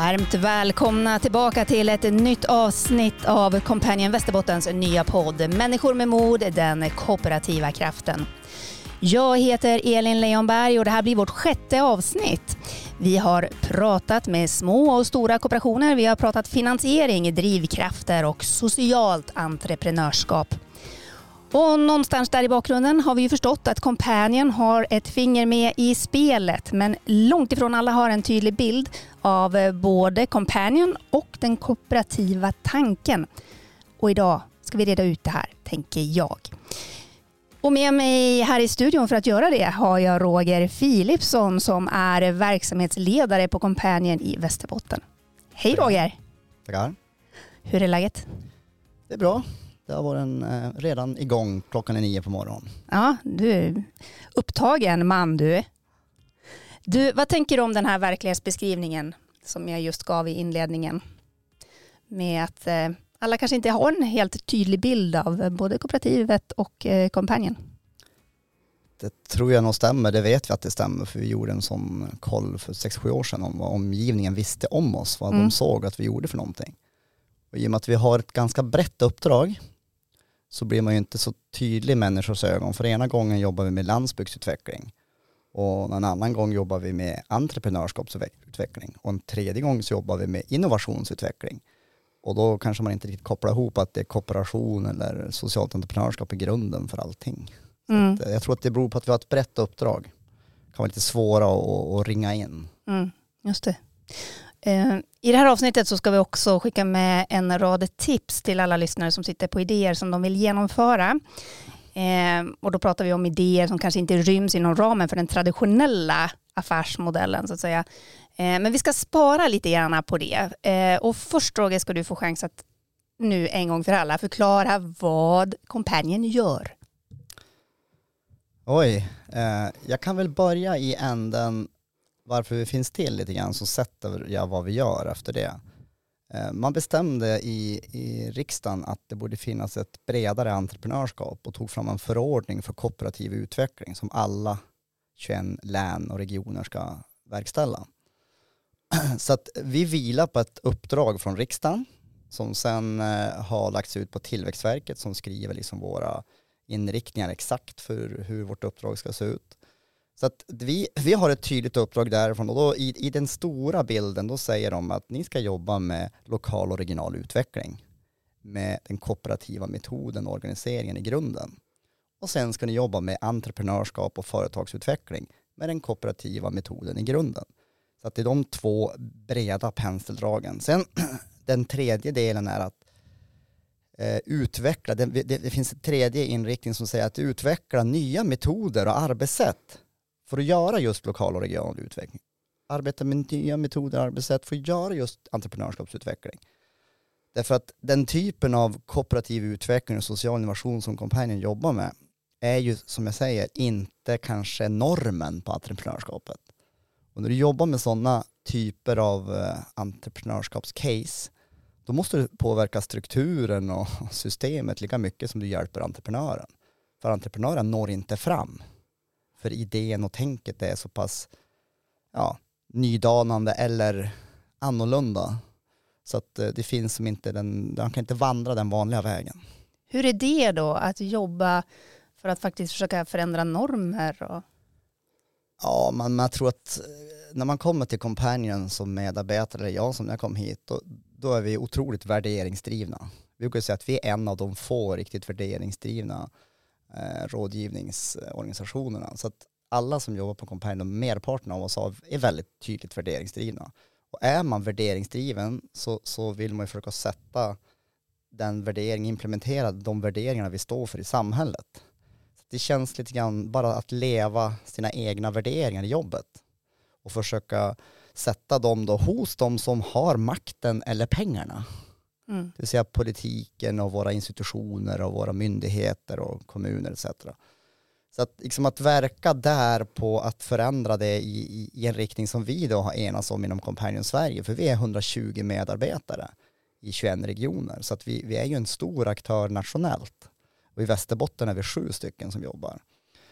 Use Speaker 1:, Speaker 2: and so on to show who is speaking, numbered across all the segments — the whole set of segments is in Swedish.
Speaker 1: Varmt välkomna tillbaka till ett nytt avsnitt av Companion Västerbottens nya podd Människor med mod, den kooperativa kraften. Jag heter Elin Leonberg och det här blir vårt sjätte avsnitt. Vi har pratat med små och stora kooperationer, vi har pratat finansiering, drivkrafter och socialt entreprenörskap. Och någonstans där i bakgrunden har vi ju förstått att Companion har ett finger med i spelet men långt ifrån alla har en tydlig bild av både Companion och den kooperativa tanken. Och idag ska vi reda ut det här, tänker jag. Och med mig här i studion för att göra det har jag Roger Philipsson som är verksamhetsledare på Companion i Västerbotten. Hej Roger!
Speaker 2: Tackar.
Speaker 1: Hur är läget?
Speaker 2: Det är bra. Det har varit en, eh, redan igång klockan är nio på morgonen.
Speaker 1: Ja, du är upptagen man du. Du, vad tänker du om den här verklighetsbeskrivningen som jag just gav i inledningen? Med att eh, alla kanske inte har en helt tydlig bild av både kooperativet och eh, Companion.
Speaker 2: Det tror jag nog stämmer, det vet vi att det stämmer för vi gjorde en sån koll för 6-7 år sedan om vad omgivningen visste om oss, vad
Speaker 1: Mm.
Speaker 2: de såg att vi gjorde för någonting. Och I och med att vi har ett ganska brett uppdrag så blir man ju inte så tydlig i människors ögon. För ena gången jobbar vi med landsbygdsutveckling och en annan gång jobbar vi med entreprenörskapsutveckling och en tredje gång så jobbar vi med innovationsutveckling. Och då kanske man inte riktigt kopplar ihop att det är kooperation eller socialt entreprenörskap i grunden för allting.
Speaker 1: Mm.
Speaker 2: Jag tror att det beror på att vi har ett brett uppdrag. Det kan vara lite svåra att, att ringa in.
Speaker 1: Mm, just det. Eh, I det här avsnittet så ska vi också skicka med en rad tips till alla lyssnare som sitter på idéer som de vill genomföra. Eh, och då pratar vi om idéer som kanske inte ryms inom ramen för den traditionella affärsmodellen så att säga. Eh, men vi ska spara lite grann på det. Och först Roger ska du få chans att nu en gång för alla förklara vad Companion gör.
Speaker 2: Oj, jag kan väl börja i änden varför vi finns till lite grann så sätter jag vad vi gör efter det. Eh, man bestämde i, i riksdagen att det borde finnas ett bredare entreprenörskap och tog fram en förordning för kooperativ utveckling som alla 21 län och regioner ska verkställa. Så att vi vilar på ett uppdrag från riksdagen som sen eh, har lagts ut på Tillväxtverket som skriver liksom våra inriktningar exakt för hur vårt uppdrag ska se ut. Så att vi, vi har ett tydligt uppdrag därifrån och då i, i den stora bilden då säger de att ni ska jobba med lokal och regional utveckling med den kooperativa metoden och organiseringen i grunden. Och sen ska ni jobba med entreprenörskap och företagsutveckling med den kooperativa metoden i grunden. Så att det är de två breda penseldragen. Sen den tredje delen är att eh, utveckla, det, det, det finns en tredje inriktning som säger att utveckla nya metoder och arbetssätt för att göra just lokal och regional utveckling. Arbeta med nya metoder och arbetssätt för att göra just entreprenörskapsutveckling. Därför att den typen av kooperativ utveckling och social innovation som Companion jobbar med är ju som jag säger inte kanske normen på entreprenörskapet. Och när du jobbar med sådana typer av eh, entreprenörskapscase då måste du påverka strukturen och systemet lika mycket som du hjälper entreprenören. För entreprenören når inte fram. För idén och tänket är så pass ja, nydanande eller annorlunda. Så att eh, det finns som inte den, man kan inte vandra den vanliga vägen.
Speaker 1: Hur är det då att jobba för att faktiskt försöka förändra normer? Och...
Speaker 2: Ja, men man tror att eh, när man kommer till Companion som medarbetare, eller jag som när jag kom hit, då, då är vi otroligt värderingsdrivna. Vi brukar säga att vi är en av de få riktigt värderingsdrivna eh, rådgivningsorganisationerna. Så att alla som jobbar på Companion, merparten av oss har- är väldigt tydligt värderingsdrivna. Och är man värderingsdriven så, så vill man ju försöka sätta den värderingen, implementera de värderingarna vi står för i samhället. Så det känns lite grann bara att leva sina egna värderingar i jobbet och försöka sätta dem då hos de som har makten eller pengarna.
Speaker 1: Mm.
Speaker 2: Det vill säga politiken och våra institutioner och våra myndigheter och kommuner etc. Så att, liksom att verka där på att förändra det i, i, i en riktning som vi då har enats om inom Companion Sverige, för vi är 120 medarbetare i 21 regioner, så att vi, vi är ju en stor aktör nationellt. Och i Västerbotten är vi sju stycken som jobbar.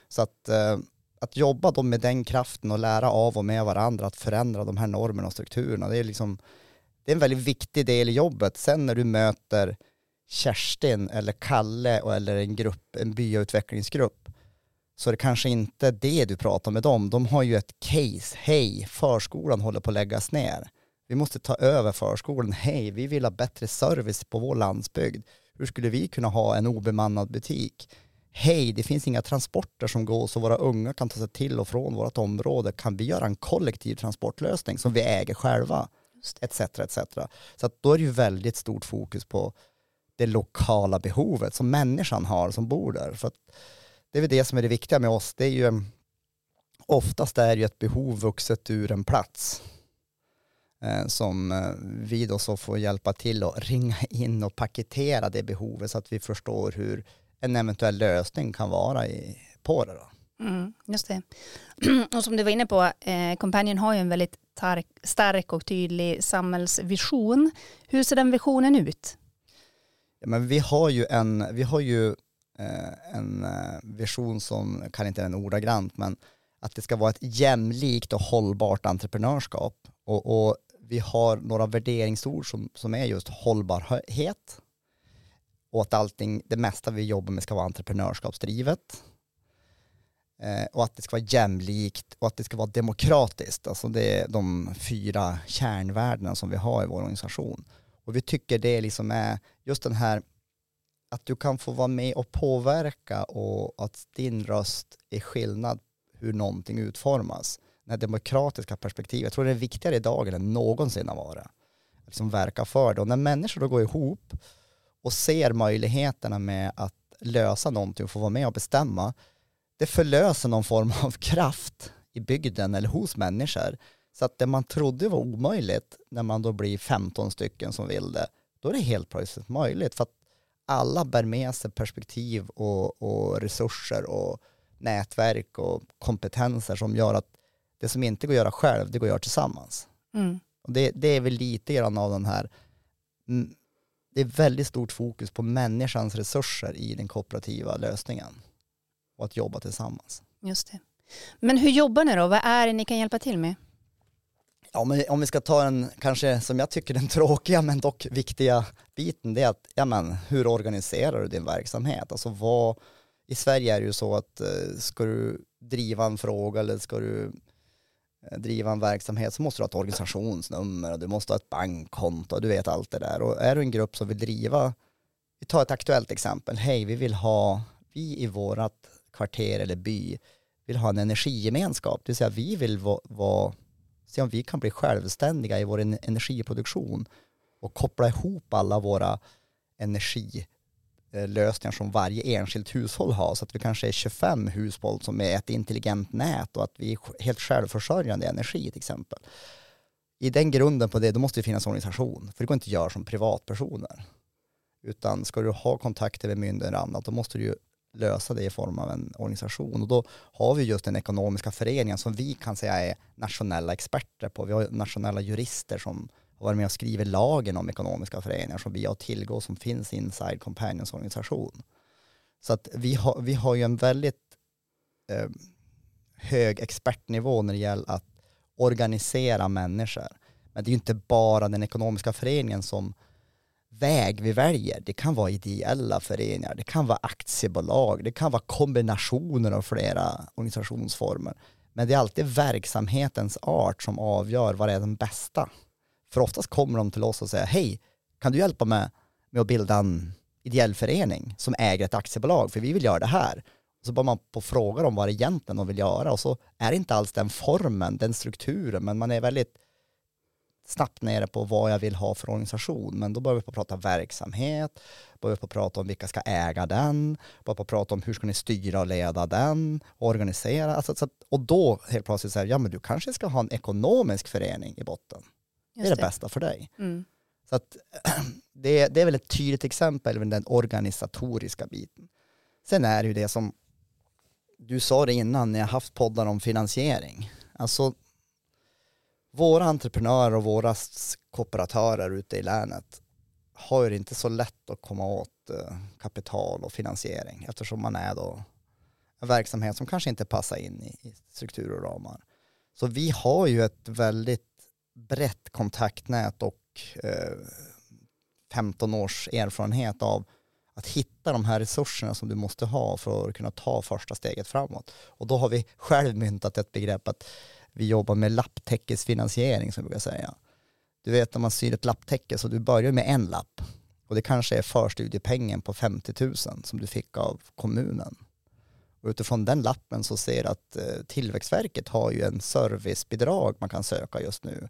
Speaker 2: Så att, eh, att jobba då med den kraften och lära av och med varandra att förändra de här normerna och strukturerna, det är liksom det är en väldigt viktig del i jobbet. Sen när du möter Kerstin eller Kalle eller en grupp, en byautvecklingsgrupp, så är det kanske inte det du pratar med dem. De har ju ett case, hej, förskolan håller på att läggas ner. Vi måste ta över förskolan, hej, vi vill ha bättre service på vår landsbygd. Hur skulle vi kunna ha en obemannad butik? Hej, det finns inga transporter som går så våra unga kan ta sig till och från vårt område. Kan vi göra en kollektiv transportlösning som vi äger själva? Etc, etc. Så att då är det ju väldigt stort fokus på det lokala behovet som människan har som bor där. För att det är väl det som är det viktiga med oss. Det är ju oftast är ju ett behov vuxet ur en plats eh, som eh, vi då så får hjälpa till att ringa in och paketera det behovet så att vi förstår hur en eventuell lösning kan vara i, på det. Då.
Speaker 1: Mm, just det. Och som du var inne på, eh, Companion har ju en väldigt tark, stark och tydlig samhällsvision. Hur ser den visionen ut?
Speaker 2: Ja, men vi har ju en, vi har ju, eh, en eh, vision som, kan inte den ordagrant, men att det ska vara ett jämlikt och hållbart entreprenörskap. Och, och vi har några värderingsord som, som är just hållbarhet och att allting, det mesta vi jobbar med ska vara entreprenörskapsdrivet Eh, och att det ska vara jämlikt och att det ska vara demokratiskt. Alltså det är de fyra kärnvärdena som vi har i vår organisation. Och vi tycker det liksom är just den här att du kan få vara med och påverka och att din röst är skillnad hur någonting utformas. Det demokratiska perspektivet, jag tror det är viktigare idag än någonsin har varit. Att liksom verka för det. Och när människor då går ihop och ser möjligheterna med att lösa någonting och få vara med och bestämma, det förlöser någon form av kraft i bygden eller hos människor. Så att det man trodde var omöjligt, när man då blir 15 stycken som vill det, då är det helt plötsligt möjligt. För att alla bär med sig perspektiv och, och resurser och nätverk och kompetenser som gör att det som inte går att göra själv, det går att göra tillsammans. Mm. Och det, det, är väl lite grann av den här, mm, det är väldigt stort fokus på människans resurser i den kooperativa lösningen och att jobba tillsammans.
Speaker 1: Just det. Men hur jobbar ni då? Vad är det ni kan hjälpa till med?
Speaker 2: Ja, men om vi ska ta en, kanske som jag tycker den tråkiga men dock viktiga biten, det är att, ja men hur organiserar du din verksamhet? Alltså vad, i Sverige är det ju så att eh, ska du driva en fråga eller ska du eh, driva en verksamhet så måste du ha ett organisationsnummer och du måste ha ett bankkonto, du vet allt det där. Och är du en grupp som vill driva, vi tar ett aktuellt exempel, hej vi vill ha, vi i vårat kvarter eller by vill ha en energigemenskap, det vill säga vi vill vara, va, se om vi kan bli självständiga i vår energiproduktion och koppla ihop alla våra energilösningar som varje enskilt hushåll har så att vi kanske är 25 hushåll som är ett intelligent nät och att vi är helt självförsörjande i energi till exempel. I den grunden på det, då måste det finnas organisation, för det går inte att göra som privatpersoner. Utan ska du ha kontakter med myndigheter och annat, då måste du ju lösa det i form av en organisation. Och då har vi just den ekonomiska föreningen som vi kan säga är nationella experter på. Vi har nationella jurister som har varit med och skrivit lagen om ekonomiska föreningar som vi har tillgå som finns inside Companions organisation. Så att vi har, vi har ju en väldigt eh, hög expertnivå när det gäller att organisera människor. Men det är ju inte bara den ekonomiska föreningen som väg vi väljer. Det kan vara ideella föreningar, det kan vara aktiebolag, det kan vara kombinationer av flera organisationsformer. Men det är alltid verksamhetens art som avgör vad är den bästa. För oftast kommer de till oss och säger, hej, kan du hjälpa mig med att bilda en ideell förening som äger ett aktiebolag, för vi vill göra det här. så bara man på fråga om vad det egentligen de vill göra och så är det inte alls den formen, den strukturen, men man är väldigt snabbt nere på vad jag vill ha för organisation. Men då börjar vi på att prata verksamhet, börjar vi på att prata om vilka ska äga den, börjar på att prata om hur ska ni styra och leda den, organisera. Alltså, så, och då helt plötsligt säger ja men du kanske ska ha en ekonomisk förening i botten det är det, det, bästa för dig. Mm. Så att, det, det är väl ett tydligt exempel, den organisatoriska biten. Sen är det ju det som du sa det innan när jag haft poddar om finansiering. Alltså våra entreprenörer och våra kooperatörer ute i länet har det inte så lätt att komma åt eh, kapital och finansiering eftersom man är då en verksamhet som kanske inte passar in i, struktur och ramar. Så vi har ju ett väldigt brett kontaktnät och eh, 15 års erfarenhet av att hitta de här resurserna som du måste ha för att kunna ta första steget framåt. Och då har vi själv myntat ett begrepp att vi jobbar med lapptäckesfinansiering som vi brukar säga. Du vet när man syr ett lapptäcke så du börjar med en lapp och det kanske är förstudiepengen på 50 000 som du fick av kommunen. Och utifrån den lappen så ser att eh, Tillväxtverket har ju en servicebidrag man kan söka just nu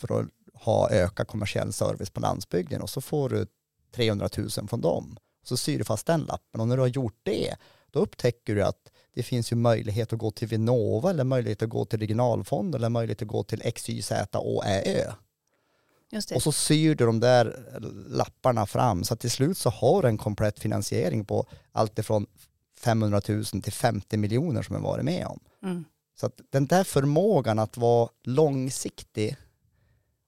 Speaker 2: för att ha ökad kommersiell service på landsbygden och så får du 300 000 från dem. Så syr du fast den lappen och när du har gjort det då upptäcker du att det finns ju möjlighet att gå till Vinnova eller möjlighet att gå till regionalfond eller möjlighet att gå till X, Y, Z, Å, Ä, Ö. Och så syr du de där lapparna fram så att till slut så har du en komplett finansiering på allt ifrån 500 000 till 50 miljoner som jag varit med om. Mm. Så att den där förmågan att vara långsiktig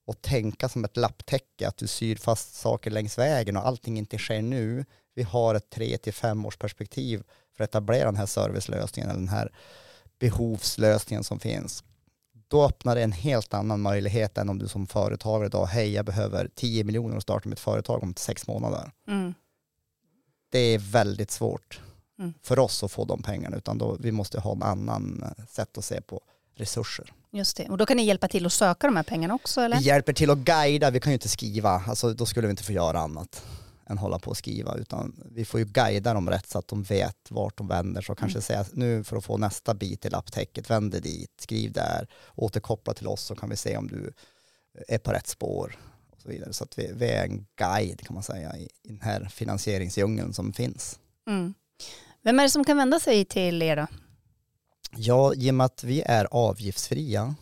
Speaker 2: och tänka som ett lapptäcke, att du syr fast saker längs vägen och allting inte sker nu. Vi har ett tre till fem års perspektiv för att etablera den här servicelösningen eller den här behovslösningen som finns. Då öppnar det en helt annan möjlighet än om du som företagare idag, hej jag behöver 10 miljoner att starta mitt företag om sex månader. Mm. Det är väldigt svårt mm. för oss att få de pengarna utan då, vi måste ha en annan eh, sätt att se på resurser.
Speaker 1: Just det, och då kan ni hjälpa till att söka de här pengarna också eller?
Speaker 2: Vi hjälper till att guida, vi kan ju inte skriva, alltså då skulle vi inte få göra annat än hålla på och skriva utan vi får ju guida dem rätt så att de vet vart de vänder sig och kanske mm. säga nu för att få nästa bit i lapptäcket, vänd dig dit, skriv där, återkoppla till oss så kan vi se om du är på rätt spår och så vidare. Så att vi, vi är en guide kan man säga i, i den här finansieringsdjungeln som finns. Mm.
Speaker 1: Vem är det som kan vända sig till er då?
Speaker 2: Ja, i och med att vi är avgiftsfria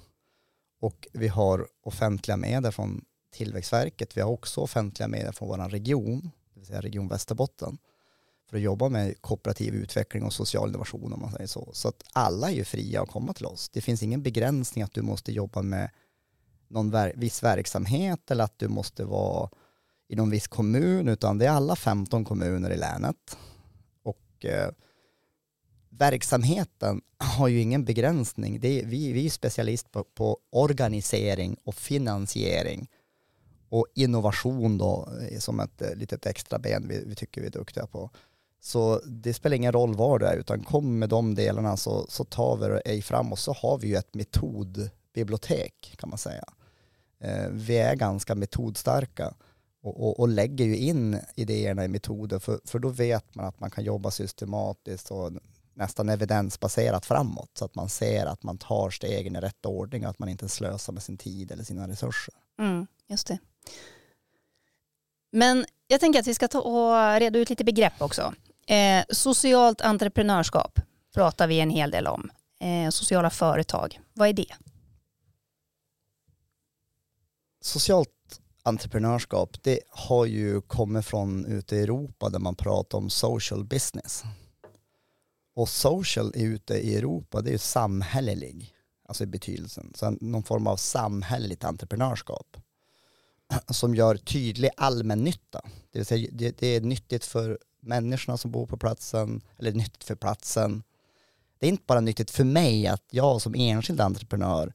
Speaker 2: och vi har offentliga medel från Tillväxtverket, vi har också offentliga medel från vår region, det vill säga Region Västerbotten, för att jobba med kooperativ utveckling och social innovation om man säger så. Så att alla är ju fria att komma till oss. Det finns ingen begränsning att du måste jobba med någon ver viss verksamhet eller att du måste vara i någon viss kommun, utan det är alla 15 kommuner i länet. Och eh, verksamheten har ju ingen begränsning. Det är, vi, vi är specialist på, på, organisering och finansiering och innovation då eh, som ett eh, litet extra ben vi, vi tycker vi är duktiga på. Så det spelar ingen roll var du är utan kom med de delarna så, så tar vi dig fram och så har vi ju ett metodbibliotek kan man säga. Eh, vi är ganska metodstarka och, och, och, lägger ju in idéerna i metoder för, för då vet man att man kan jobba systematiskt och nästan evidensbaserat framåt så att man ser att man tar stegen i rätt ordning och att man inte slösar med sin tid eller sina resurser.
Speaker 1: Mm, just det. Men jag tänker att vi ska ta och reda ut lite begrepp också. Eh, socialt entreprenörskap pratar vi en hel del om. Eh, sociala företag, vad är det?
Speaker 2: Socialt entreprenörskap, det har ju kommit från ute i Europa där man pratar om social business. Och social ute i Europa, det är ju samhällelig, alltså i betydelsen. Så någon form av samhälleligt entreprenörskap som gör tydlig allmännytta. Det vill säga det, det, är nyttigt för människorna som bor på platsen, eller nyttigt för platsen. Det är inte bara nyttigt för mig att jag som enskild entreprenör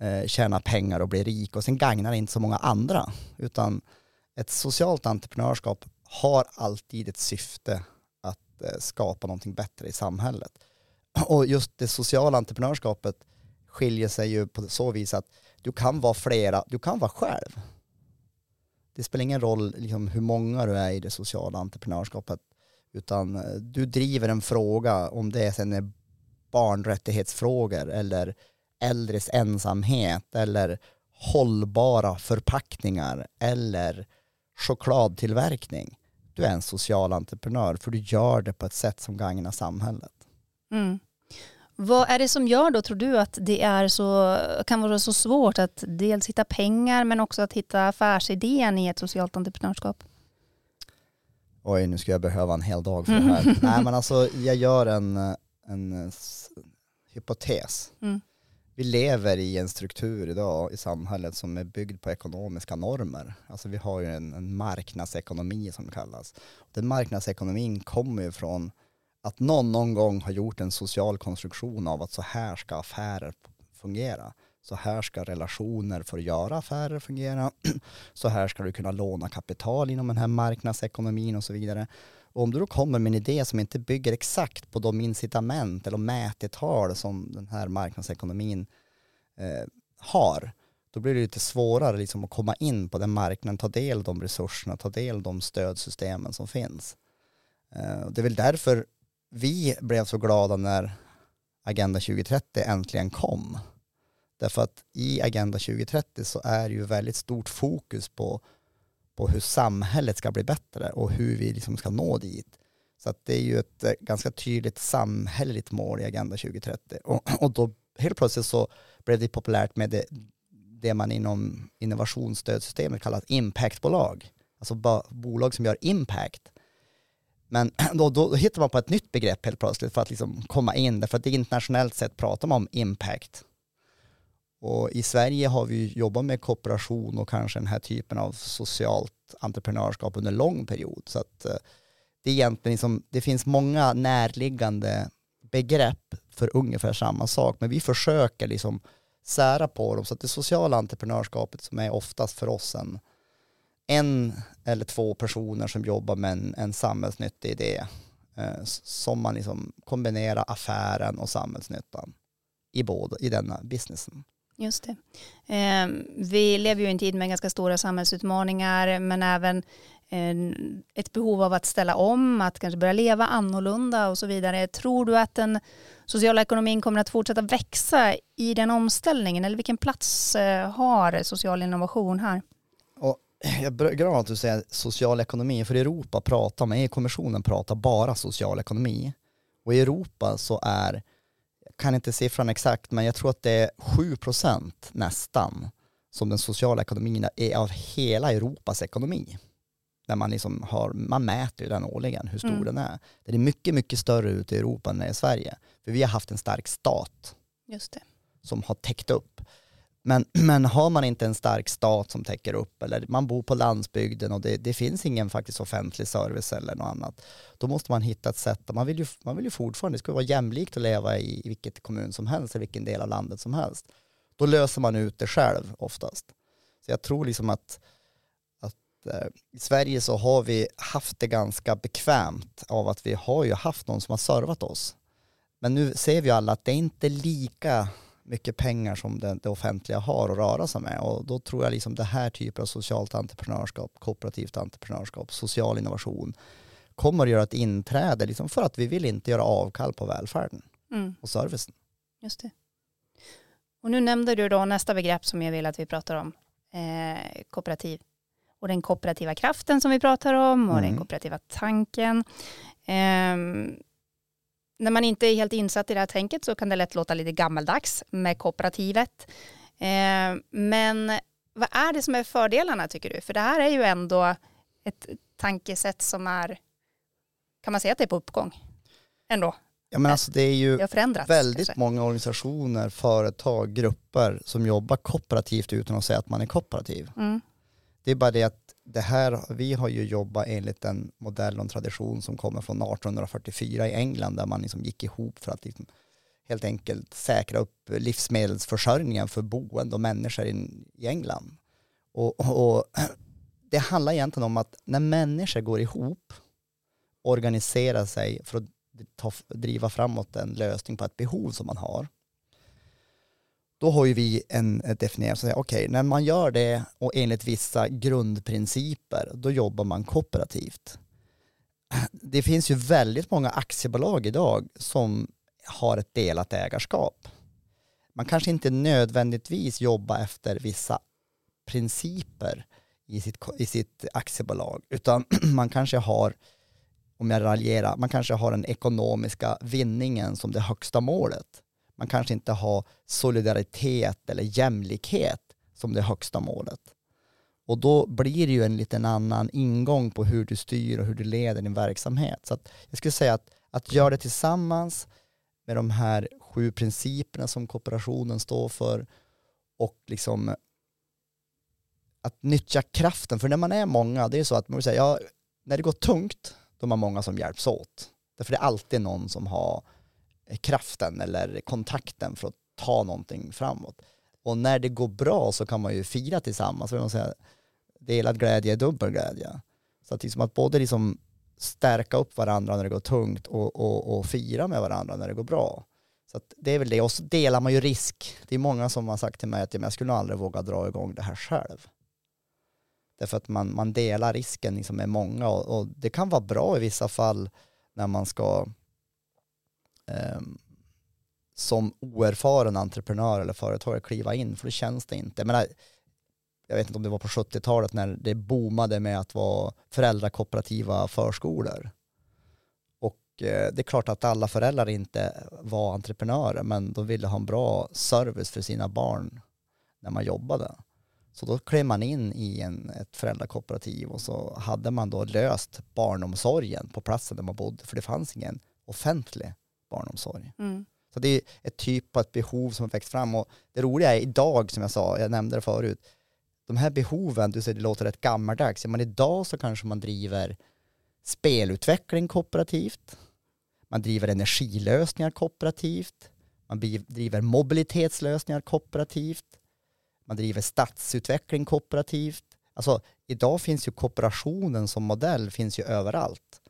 Speaker 2: eh, tjänar pengar och blir rik och sen gagnar det inte så många andra. Utan ett socialt entreprenörskap har alltid ett syfte att eh, skapa någonting bättre i samhället. Och just det sociala entreprenörskapet skiljer sig ju på så vis att du kan vara flera, du kan vara själv det spelar ingen roll liksom, hur många du är i det sociala entreprenörskapet, utan eh, du driver en fråga, om det sen är barnrättighetsfrågor eller äldres ensamhet eller hållbara förpackningar eller chokladtillverkning. Du är en social entreprenör för du gör det på ett sätt som gagnar samhället. Mm.
Speaker 1: Vad är det som gör då, tror du, att det är så, kan vara så svårt att dels hitta pengar men också att hitta affärsidén i ett socialt entreprenörskap?
Speaker 2: Oj, nu ska jag behöva en hel dag för det här. Nej, men alltså jag gör en, en hypotes. Mm. Vi lever i en struktur idag i samhället som är byggd på ekonomiska normer. Alltså vi har ju en, en marknadsekonomi som det kallas. Den marknadsekonomin kommer ju från att någon någon gång har gjort en social konstruktion av att så här ska affärer fungera. Så här ska relationer för att göra affärer fungera. Så här ska du kunna låna kapital inom den här marknadsekonomin och så vidare. Och om du då kommer med en idé som inte bygger exakt på de incitament eller mätetal som den här marknadsekonomin eh, har, då blir det lite svårare liksom att komma in på den marknaden, ta del av de resurserna, ta del av de stödsystemen som finns. Eh, det är väl därför vi blev så glada när Agenda 2030 äntligen kom. Därför att i Agenda 2030 så är det ju väldigt stort fokus på, på hur samhället ska bli bättre och hur vi liksom ska nå dit. Så att det är ju ett eh, ganska tydligt samhälleligt mål i Agenda 2030. Och, och då helt plötsligt så blev det populärt med det, det man inom innovationsstödsystemet kallar impactbolag. Alltså bolag som gör impact. Men då, då hittar man på ett nytt begrepp helt plötsligt för att liksom komma in, därför att det internationellt sett pratar man om impact. Och i Sverige har vi jobbat med kooperation och kanske den här typen av socialt entreprenörskap under lång period. Så att eh, det är egentligen liksom, det finns många närliggande begrepp för ungefär samma sak, men vi försöker liksom sära på dem så att det sociala entreprenörskapet som är oftast för oss en, en eller två personer som jobbar med en, en samhällsnyttig idé eh, som man liksom kombinerar affären och samhällsnyttan i, både, i denna businessen.
Speaker 1: Just det. Eh, vi lever ju i en tid med ganska stora samhällsutmaningar men även eh, ett behov av att ställa om, att kanske börja leva annorlunda och så vidare. Tror du att den sociala ekonomin kommer att fortsätta växa i den omställningen eller vilken plats eh, har social innovation här?
Speaker 2: Jag är glad att du säger social ekonomi, för Europa pratar, med EU-kommissionen pratar bara social ekonomi. Och i Europa så är kan inte siffran exakt, men jag tror att det är 7% nästan som den sociala ekonomin är av hela Europas ekonomi. När man, liksom har, man mäter den årligen, hur stor mm. den är. Den är mycket, mycket större ute i Europa än i Sverige. För vi har haft en stark stat
Speaker 1: Just det.
Speaker 2: som har täckt upp. Men, men har man inte en stark stat som täcker upp eller man bor på landsbygden och det, det finns ingen faktiskt offentlig service eller något annat, då måste man hitta ett sätt. Man vill ju, man vill ju fortfarande, det ska vara jämlikt att leva i, i vilket kommun som helst, i vilken del av landet som helst. Då löser man ut det själv oftast. Så jag tror liksom att, att eh, i Sverige så har vi haft det ganska bekvämt av att vi har ju haft någon som har servat oss. Men nu ser vi alla att det är inte lika mycket pengar som det, det, offentliga har att röra sig med och då tror jag liksom det här typen av socialt entreprenörskap, kooperativt entreprenörskap, social innovation kommer att göra ett inträde liksom för att vi vill inte göra avkall på välfärden mm. och servicen.
Speaker 1: Just det. Och nu nämnde du då nästa begrepp som jag vill att vi pratar om, eh, kooperativ. Och den kooperativa kraften som vi pratar om och mm. den kooperativa tanken. Eh, när man inte är helt insatt i det här tänket så kan det lätt låta lite gammaldags med kooperativet. Eh, men vad är det som är fördelarna tycker du? För det här är ju ändå ett tankesätt som är, kan man säga att det är på uppgång? Ändå.
Speaker 2: Ja men alltså det är ju det väldigt kanske. många organisationer, företag, grupper som jobbar kooperativt utan att säga att man är kooperativ. Mm. Det är bara det att det här, vi har ju jobbat enligt en modell och en tradition som kommer från 1844 i England där man liksom gick ihop för att liksom helt enkelt säkra upp livsmedelsförsörjningen för boende och människor i England. Och, och, och det handlar egentligen om att när människor går ihop, organiserar sig för att ta, driva framåt en lösning på ett behov som man har, då har ju vi en eh, definierat, okej, okay, när man gör det och enligt vissa grundprinciper, då jobbar man kooperativt. Det finns ju väldigt många aktiebolag idag som har ett delat ägarskap. Man kanske inte nödvändigtvis jobbar efter vissa principer i sitt, i sitt aktiebolag, utan man kanske har, om jag raljerar, man kanske har den ekonomiska vinningen som det högsta målet man kanske inte har solidaritet eller jämlikhet som det högsta målet. Och då blir det ju en liten annan ingång på hur du styr och hur du leder din verksamhet. Så jag skulle säga att, att göra det tillsammans med de här sju principerna som kooperationen står för och liksom att nyttja kraften. För när man är många, det är så att man vill säga, ja, när det går tungt, då är man många som hjälps åt. Därför det är alltid någon som har kraften eller kontakten för att ta någonting framåt. Och när det går bra så kan man ju fira tillsammans. Man säga, delad glädje är dubbel glädje. Så att, liksom att både liksom stärka upp varandra när det går tungt och, och, och fira med varandra när det går bra. Så det är väl det. Och så delar man ju risk. Det är många som har sagt till mig att jag skulle nog aldrig våga dra igång det här själv. Därför att man, man delar risken liksom med många och, och det kan vara bra i vissa fall när man ska Ehm, som oerfaren entreprenör eller företagare kliva in, för det känns det inte. Jag, menar, jag vet inte om det var på 70-talet när det boomade med att vara föräldrakooperativa förskolor. Och eh, det är klart att alla föräldrar inte var entreprenörer, men de ville ha en bra service för sina barn när man jobbade. Så då klev man in i en, ett föräldrakooperativ och så hade man då löst barnomsorgen på platsen där man bodde, för det fanns ingen offentlig barnomsorg. Mm. Så det är ett typ av ett behov som har växt fram och det roliga är idag, som jag sa, jag nämnde det förut, de här behoven, du säger det låter rätt gammaldags, men idag så kanske man driver spelutveckling kooperativt, man driver energilösningar kooperativt, man driver mobilitetslösningar kooperativt, man driver stadsutveckling kooperativt. Alltså idag finns ju kooperationen som modell finns ju överallt.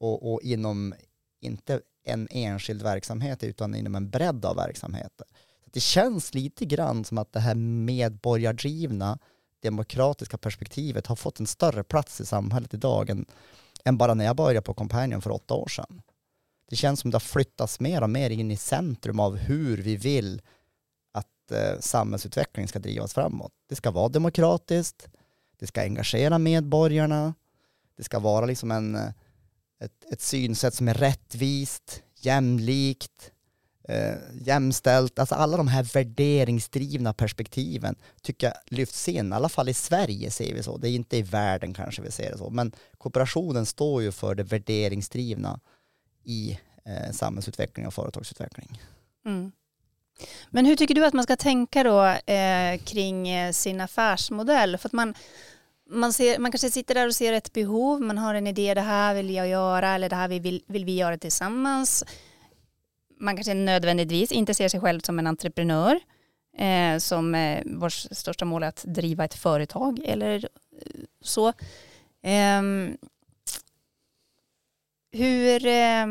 Speaker 2: Och, och inom, inte en enskild verksamhet utan inom en bredd av verksamheter. Så det känns lite grann som att det här medborgardrivna demokratiska perspektivet har fått en större plats i samhället idag än, än bara när jag började på Companion för åtta år sedan. Det känns som det har flyttats mer och mer in i centrum av hur vi vill att eh, samhällsutvecklingen ska drivas framåt. Det ska vara demokratiskt, det ska engagera medborgarna, det ska vara liksom en eh, ett, ett synsätt som är rättvist, jämlikt, eh, jämställt. Alltså alla de här värderingsdrivna perspektiven tycker jag lyfts in. I alla fall i Sverige ser vi så. Det är inte i världen kanske vi ser det så. Men kooperationen står ju för det värderingsdrivna i eh, samhällsutveckling och företagsutveckling. Mm.
Speaker 1: Men hur tycker du att man ska tänka då eh, kring eh, sin affärsmodell? För att man, man, ser, man kanske sitter där och ser ett behov, man har en idé, det här vill jag göra eller det här vill, vill vi göra tillsammans. Man kanske nödvändigtvis inte ser sig själv som en entreprenör eh, som eh, vars största mål är att driva ett företag eller eh, så. Eh, hur, eh,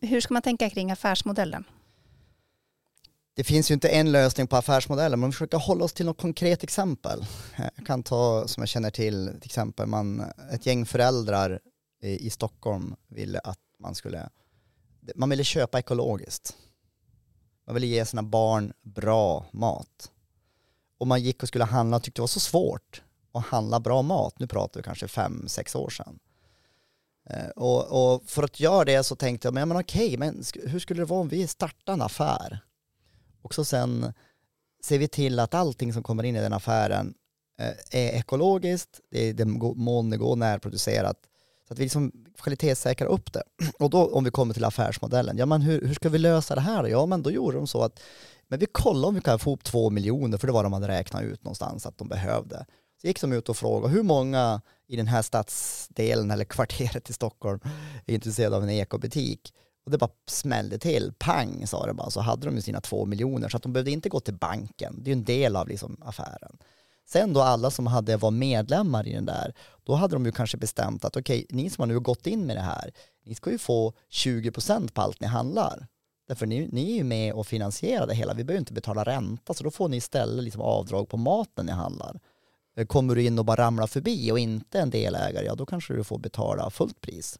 Speaker 1: hur ska man tänka kring affärsmodellen?
Speaker 2: Det finns ju inte en lösning på affärsmodellen, men om vi försöker hålla oss till något konkret exempel. Eh, jag kan ta, som jag känner till, till exempel man, ett gäng föräldrar i, i Stockholm ville att man skulle, man ville köpa ekologiskt. Man ville ge sina barn bra mat. Och man gick och skulle handla och tyckte det var så svårt att handla bra mat. Nu pratar vi kanske fem, sex år sedan. Eh, och, och, för att göra det så tänkte jag, men, men okej, men hur skulle det vara om vi startar en affär? Och så sen ser vi till att allting som kommer in i den affären eh, är ekologiskt, det är den mån det går närproducerat. Så att vi liksom kvalitetssäkrar upp det. Och då om vi kommer till affärsmodellen, ja men hur, hur ska vi lösa det här? Ja men då gjorde de så att men vi kollar om vi kan få upp två miljoner, för det var de hade räknat ut någonstans att de behövde. Så gick de ut och frågade hur många i den här stadsdelen eller kvarteret i Stockholm är intresserade av en ekobutik. Och det bara smällde till, pang sa det bara, så hade de ju sina två miljoner så att de behövde inte gå till banken. Det är ju en del av liksom affären. Sen då alla som hade var medlemmar i den där, då hade de ju kanske bestämt att okej, okay, ni som har nu gått in med det här, ni ska ju få 20% på allt ni handlar. Därför ni, ni är ju med och finansierar det hela, vi behöver inte betala ränta, så då får ni istället liksom avdrag på maten ni handlar. Eh, kommer du in och bara ramlar förbi och inte en delägare, ja då kanske du får betala fullt pris.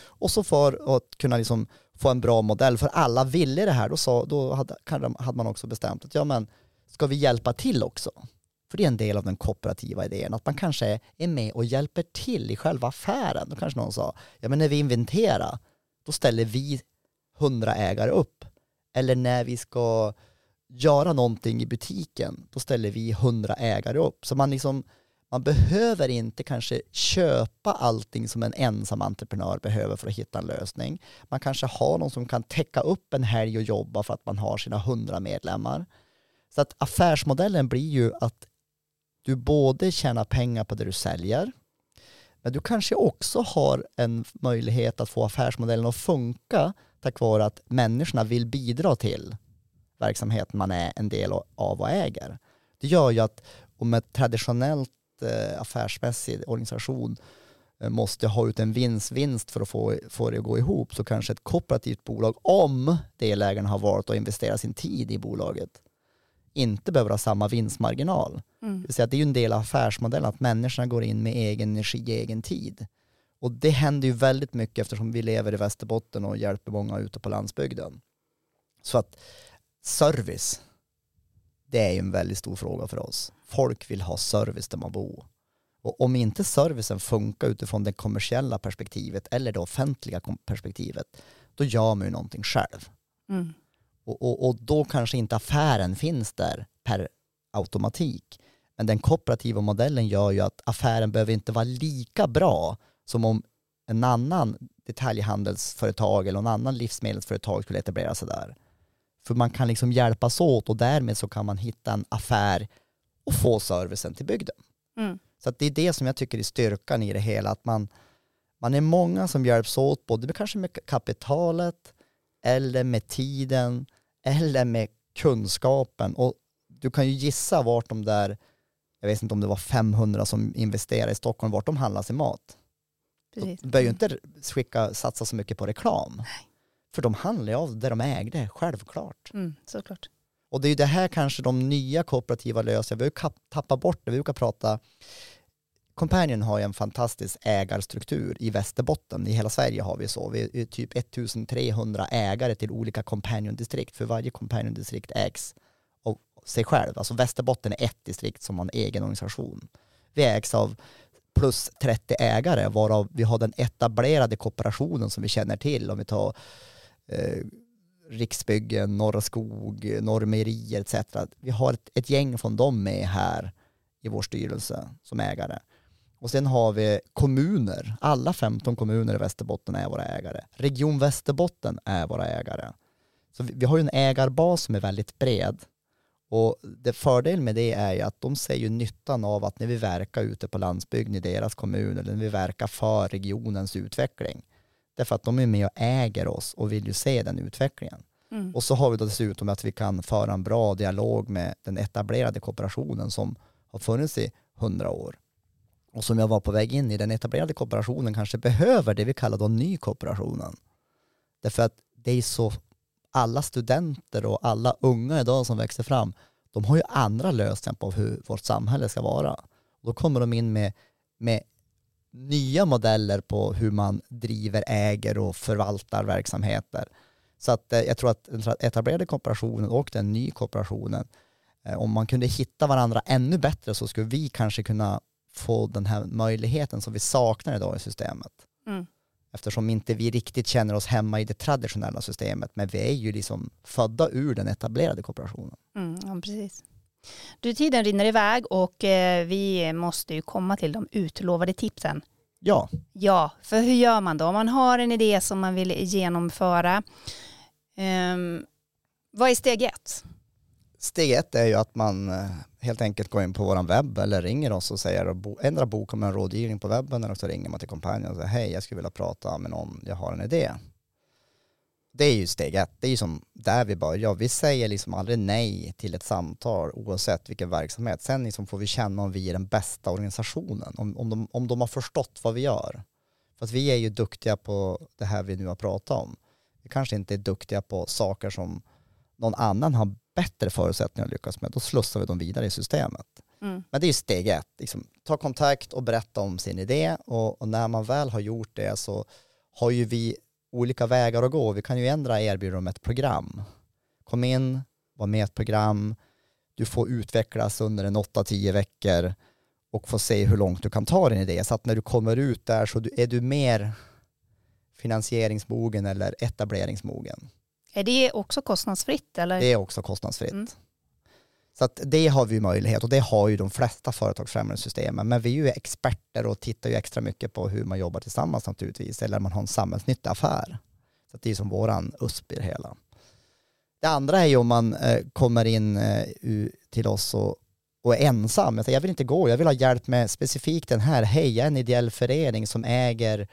Speaker 2: Och så för att kunna liksom få en bra modell, för alla ville det här, då, sa, då hade, hade man också bestämt att ja men ska vi hjälpa till också? För det är en del av den kooperativa idén, att man kanske är med och hjälper till i själva affären. Då kanske någon sa, ja men när vi inventerar, då ställer vi hundra ägare upp. Eller när vi ska göra någonting i butiken, då ställer vi hundra ägare upp. Så man liksom man behöver inte kanske köpa allting som en ensam entreprenör behöver för att hitta en lösning. Man kanske har någon som kan täcka upp en helg och jobba för att man har sina hundra medlemmar. Så att affärsmodellen blir ju att du både tjänar pengar på det du säljer, Men du kanske också har en möjlighet att få affärsmodellen att funka tack vare att människorna vill bidra till verksamheten man är en del av och äger. Det gör ju att om ett traditionellt eh, affärsmässig organisation eh, måste ha ut en vinst-vinst för att få, få det att gå ihop så kanske ett kooperativt bolag, om delägarna har valt att investera sin tid i bolaget, inte behöver ha samma vinstmarginal. Mm. Det, det är ju en del av affärsmodellen att människorna går in med egen energi, egen tid. Och det händer ju väldigt mycket eftersom vi lever i Västerbotten och hjälper många ute på landsbygden. Så att service, det är ju en väldigt stor fråga för oss. Folk vill ha service där man bor. Och om inte servicen funkar utifrån det kommersiella perspektivet eller det offentliga perspektivet, då gör man ju någonting själv. Mm. Och, och, och, då kanske inte affären finns där per automatik. Men den kooperativa modellen gör ju att affären behöver inte vara lika bra som om en annan detaljhandelsföretag eller någon annan livsmedelsföretag skulle etablera sig där. För man kan liksom hjälpas åt och därmed så kan man hitta en affär och få servicen till bygden. Mm. Så det är det som jag tycker är styrkan i det hela, att man, man är många som hjälps åt, både kanske med kapitalet eller med tiden eller med kunskapen. Och du kan ju gissa vart de där, jag vet inte om det var 500 som investerade i Stockholm, vart de handlar sin mat. Precis. De behöver ju inte skicka, satsa så mycket på reklam. Nej. För de handlar ju av det de ägde, självklart.
Speaker 1: Mm, såklart.
Speaker 2: Och det är ju det här kanske de nya kooperativa löser. vi har ju tappat bort det, vi brukar prata Companion har ju en fantastisk ägarstruktur i Västerbotten. I hela Sverige har vi så. Vi är typ 1300 ägare till olika Companion-distrikt. För varje Companion-distrikt ägs av sig själv. Alltså Västerbotten är ett distrikt som har en egen organisation. Vi ägs av plus 30 ägare varav vi har den etablerade kooperationen som vi känner till. Om vi tar eh, Riksbyggen, Norra Skog, Norrmejerier etc. Vi har ett, ett gäng från dem med här i vår styrelse som ägare. Och sen har vi kommuner. Alla 15 kommuner i Västerbotten är våra ägare. Region Västerbotten är våra ägare. Så vi, vi har ju en ägarbas som är väldigt bred. Och det fördel med det är ju att de ser ju nyttan av att när vi verkar ute på landsbygden i deras kommun eller när vi verkar för regionens utveckling. Därför att de är med och äger oss och vill ju se den utvecklingen. Mm. Och så har vi då dessutom att vi kan föra en bra dialog med den etablerade kooperationen som har funnits i hundra år och som jag var på väg in i, den etablerade kooperationen kanske behöver det vi kallar då nykooperationen. Därför att det är så, alla studenter och alla unga idag som växer fram, de har ju andra lösningar på hur vårt samhälle ska vara. Då kommer de in med, med nya modeller på hur man driver, äger och förvaltar verksamheter. Så att eh, jag tror att den etablerade kooperationen och den nya kooperationen, eh, om man kunde hitta varandra ännu bättre så skulle vi kanske kunna få den här möjligheten som vi saknar idag i systemet. Mm. Eftersom inte vi riktigt känner oss hemma i det traditionella systemet, men vi är ju liksom födda ur den etablerade kooperationen.
Speaker 1: Mm, ja, precis. Du, tiden rinner iväg och eh, vi måste ju komma till de utlovade tipsen.
Speaker 2: Ja.
Speaker 1: Ja, för hur gör man då? Om man har en idé som man vill genomföra, um, vad är steg ett?
Speaker 2: Steg ett är ju att man eh, helt enkelt går in på vår webb eller ringer oss och säger ändra boka med en rådgivning på webben eller så ringer man till kompanjen och säger hej jag skulle vilja prata med någon, jag har en idé. Det är ju steg ett, det är ju som där vi börjar. Vi säger liksom aldrig nej till ett samtal oavsett vilken verksamhet. Sen liksom får vi känna om vi är den bästa organisationen, om, om, de, om de har förstått vad vi gör. För att vi är ju duktiga på det här vi nu har pratat om. Vi kanske inte är duktiga på saker som någon annan har bättre förutsättningar att lyckas med, då slussar vi dem vidare i systemet. Mm. Men det är steg ett, liksom, ta kontakt och berätta om sin idé och, och, när man väl har gjort det så har ju vi olika vägar att gå. Vi kan ju ändra erbjuda dem ett program. Kom in, var med i ett program, du får utvecklas under en 8-10 veckor och få se hur långt du kan ta din idé. Så att när du kommer ut där så är du mer finansieringsmogen eller etableringsmogen.
Speaker 1: Är det också kostnadsfritt? Eller?
Speaker 2: Det är också kostnadsfritt. Mm. Så att det har vi möjlighet och det har ju de flesta företagsfrämjande systemen. Men vi är ju experter och tittar ju extra mycket på hur man jobbar tillsammans naturligtvis. Eller man har en samhällsnyttig affär. Så det är som våran USP i det hela. Det andra är ju om man eh, kommer in eh, till oss och, och är ensam. Jag, säger, jag vill inte gå, jag vill ha hjälp med specifikt den här. Hej, jag är en ideell förening som äger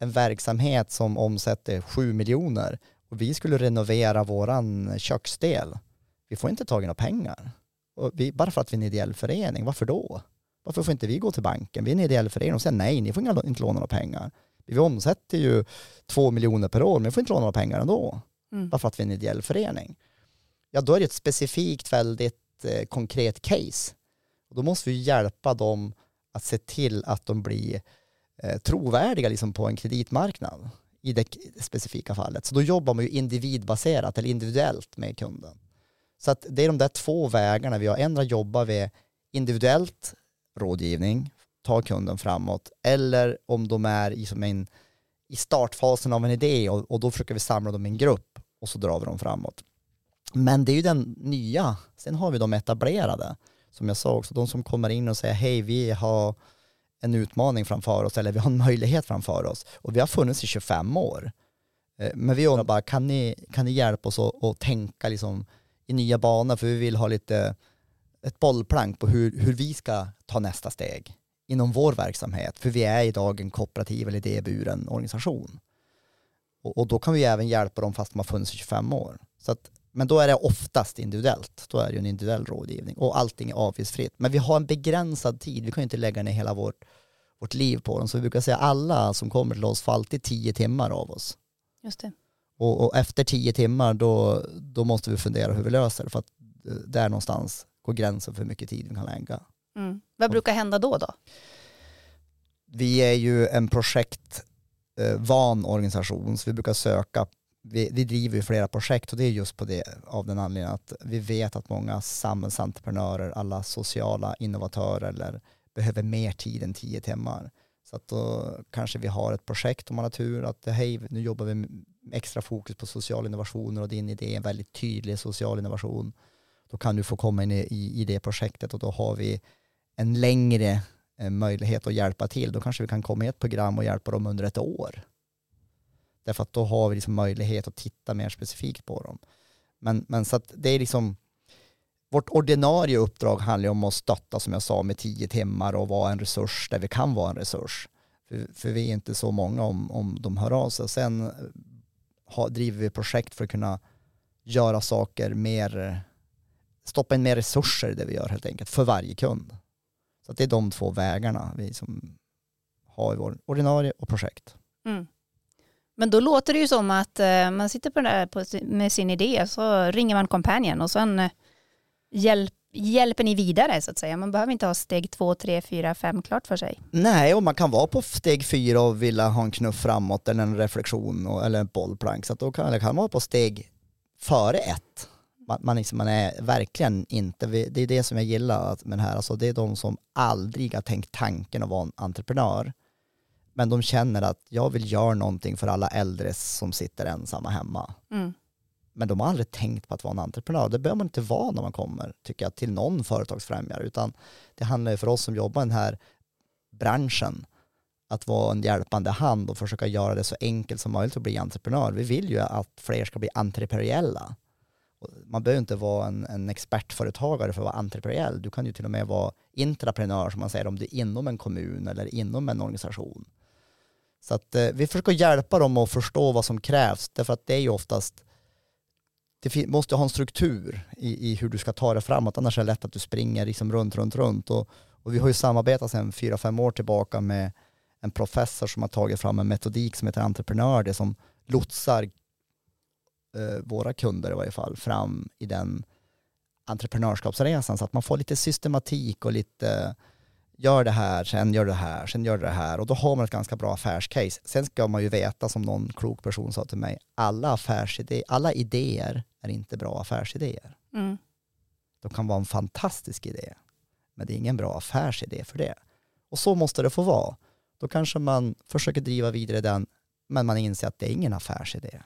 Speaker 2: en verksamhet som omsätter 7 miljoner och vi skulle renovera våran köksdel. Vi får inte tag i några pengar. Vi, bara för att vi är en ideell förening, varför då? Varför får inte vi gå till banken? Vi är en ideell förening och säger nej, ni får inte låna några pengar. Vi omsätter ju två miljoner per år, men vi får inte låna några pengar ändå. Mm. Bara för att vi är en ideell förening. Ja, då är det ett specifikt, väldigt eh, konkret case. Och då måste vi hjälpa dem att se till att de blir eh, trovärdiga liksom, på en kreditmarknad i det specifika fallet. Så då jobbar man ju individbaserat eller individuellt med kunden. Så att det är de där två vägarna vi har. Ändra jobbar vi individuellt rådgivning, ta kunden framåt, eller om de är i, som en, i startfasen av en idé och, och då försöker vi samla dem i en grupp och så drar vi dem framåt. Men det är ju den nya, sen har vi de etablerade, som jag sa också, de som kommer in och säger hej vi har en utmaning framför oss eller vi har en möjlighet framför oss och vi har funnits i 25 år. Eh, men vi undrar bara, kan ni, kan ni hjälpa oss att, att tänka liksom i nya banor för vi vill ha lite ett bollplank på hur, hur vi ska ta nästa steg inom vår verksamhet, för vi är idag en kooperativ eller idéburen organisation. Och, och, då kan vi även hjälpa dem fast de har funnits i 25 år. Så att, men då är det oftast individuellt, då är det ju en individuell rådgivning och allting är avgiftsfritt. Men vi har en begränsad tid, vi kan ju inte lägga ner hela vårt, vårt liv på dem. Så vi brukar säga alla som kommer till oss får alltid tio timmar av oss.
Speaker 1: Just det.
Speaker 2: Och, och, efter tio timmar då, då måste vi fundera hur vi löser det för att eh, där någonstans går gränsen för hur mycket tid vi kan lägga.
Speaker 1: Mm. Vad brukar hända då då?
Speaker 2: Vi är ju en projektvan eh, organisation så vi brukar söka vi, vi driver ju flera projekt och det är just på det av den anledningen att vi vet att många samhällsentreprenörer, alla sociala innovatörer eller behöver mer tid än tio timmar. Så att då kanske vi har ett projekt om man har tur att hej, nu jobbar vi med extra fokus på social innovationer och din idé är en väldigt tydlig social innovation. Då kan du få komma in i, i det projektet och då har vi en längre eh, möjlighet att hjälpa till. Då kanske vi kan komma i ett program och hjälpa dem under ett år. Därför att då har vi liksom möjlighet att titta mer specifikt på dem. Men, men så att det är liksom vårt ordinarie uppdrag handlar om att stötta som jag sa med tio timmar och vara en resurs där vi kan vara en resurs. För, för vi är inte så många om, om de hör av sig. Sen ha, driver vi projekt för att kunna göra saker mer, stoppa in mer resurser i det vi gör helt enkelt för varje kund. Så det är de två vägarna vi som har i vår ordinarie och projekt. Mm.
Speaker 1: Men då låter det ju som att eh, man sitter på där med sin idé så ringer man kompanjen och sen hjälper hjälp, hjälper ni vidare så att säga. Man behöver inte ha steg två, tre, fyra, fem klart för sig.
Speaker 2: Nej, och man kan vara på steg fyra och vilja ha en knuff framåt eller en reflektion och, eller en bollplank. Så då kan, det kan vara på steg före ett. Man, man, liksom, man är verkligen inte, det är det som jag gillar med det här, alltså det är de som aldrig har tänkt tanken att vara en entreprenör men de känner att jag vill göra någonting för alla äldre som sitter ensamma hemma. Mm. Men de har aldrig tänkt på att vara en entreprenör. Det behöver man inte vara när man kommer, tycker jag, till någon företagsfrämjare. Utan det handlar ju för oss som jobbar i den här branschen att vara en hjälpande hand och försöka göra det så enkelt som möjligt att bli entreprenör. Vi vill ju att fler ska bli entreprenöriella. Man behöver inte vara en, en expertföretagare för att vara entreprenöriell. Du kan ju till och med vara intraprenör som man säger om du är inom en kommun eller inom en organisation. Så att eh, vi försöker hjälpa dem att förstå vad som krävs, därför att det är ju oftast det måste ha en struktur i, i, hur du ska ta det framåt, annars är det lätt att du springer liksom runt, runt, runt. Och, och vi har ju samarbetat sedan fyra, fem år tillbaka med en professor som har tagit fram en metodik som heter entreprenör, det som lotsar eh, våra kunder i varje fall fram i den entreprenörskapsresan så att man får lite systematik och lite gör det här, sen gör det här, sen gör det här och då har man ett ganska bra affärscase. Sen ska man ju veta som någon klok person sa till mig, alla affärsidéer, alla idéer är inte bra affärsidéer. Mm. De kan vara en fantastisk idé, men det är ingen bra affärsidé för det. Och så måste det få vara. Då kanske man försöker driva vidare den, men man inser att det är ingen affärsidé.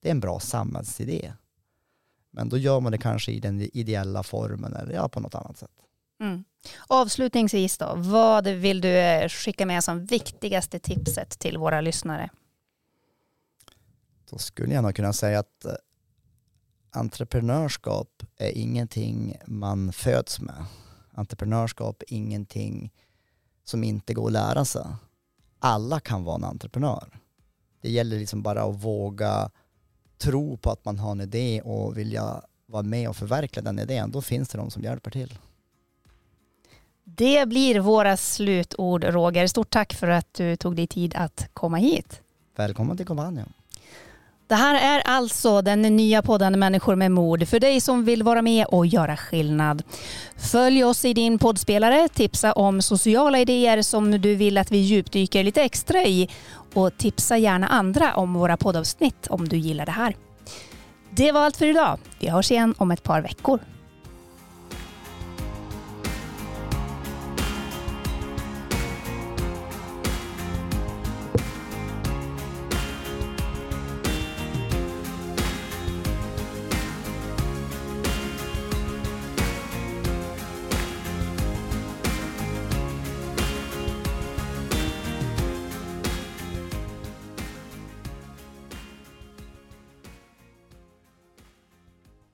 Speaker 2: Det är en bra samhällsidé. Men då gör man det kanske i den ideella formen eller ja, på något annat sätt.
Speaker 1: Mm. Avslutningsvis då, vad vill du eh, skicka med som viktigaste tipset till våra lyssnare?
Speaker 2: Då skulle jag nog kunna säga att eh, entreprenörskap är ingenting man föds med. Entreprenörskap är ingenting som inte går att lära sig. Alla kan vara en entreprenör. Det gäller liksom bara att våga tro på att man har en idé och vilja vara med och förverkliga den idén. Då finns det de som hjälper till.
Speaker 1: Det blir våra slutord Roger. Stort tack för att du tog dig tid att komma hit.
Speaker 2: Välkommen till Companion.
Speaker 1: Det här är alltså den nya podden Människor med mod för dig som vill vara med och göra skillnad. Följ oss i din poddspelare, tipsa om sociala idéer som du vill att vi djupdyker lite extra i och tipsa gärna andra om våra poddavsnitt om du gillar det här. Det var allt för idag. Vi hörs igen om ett par veckor.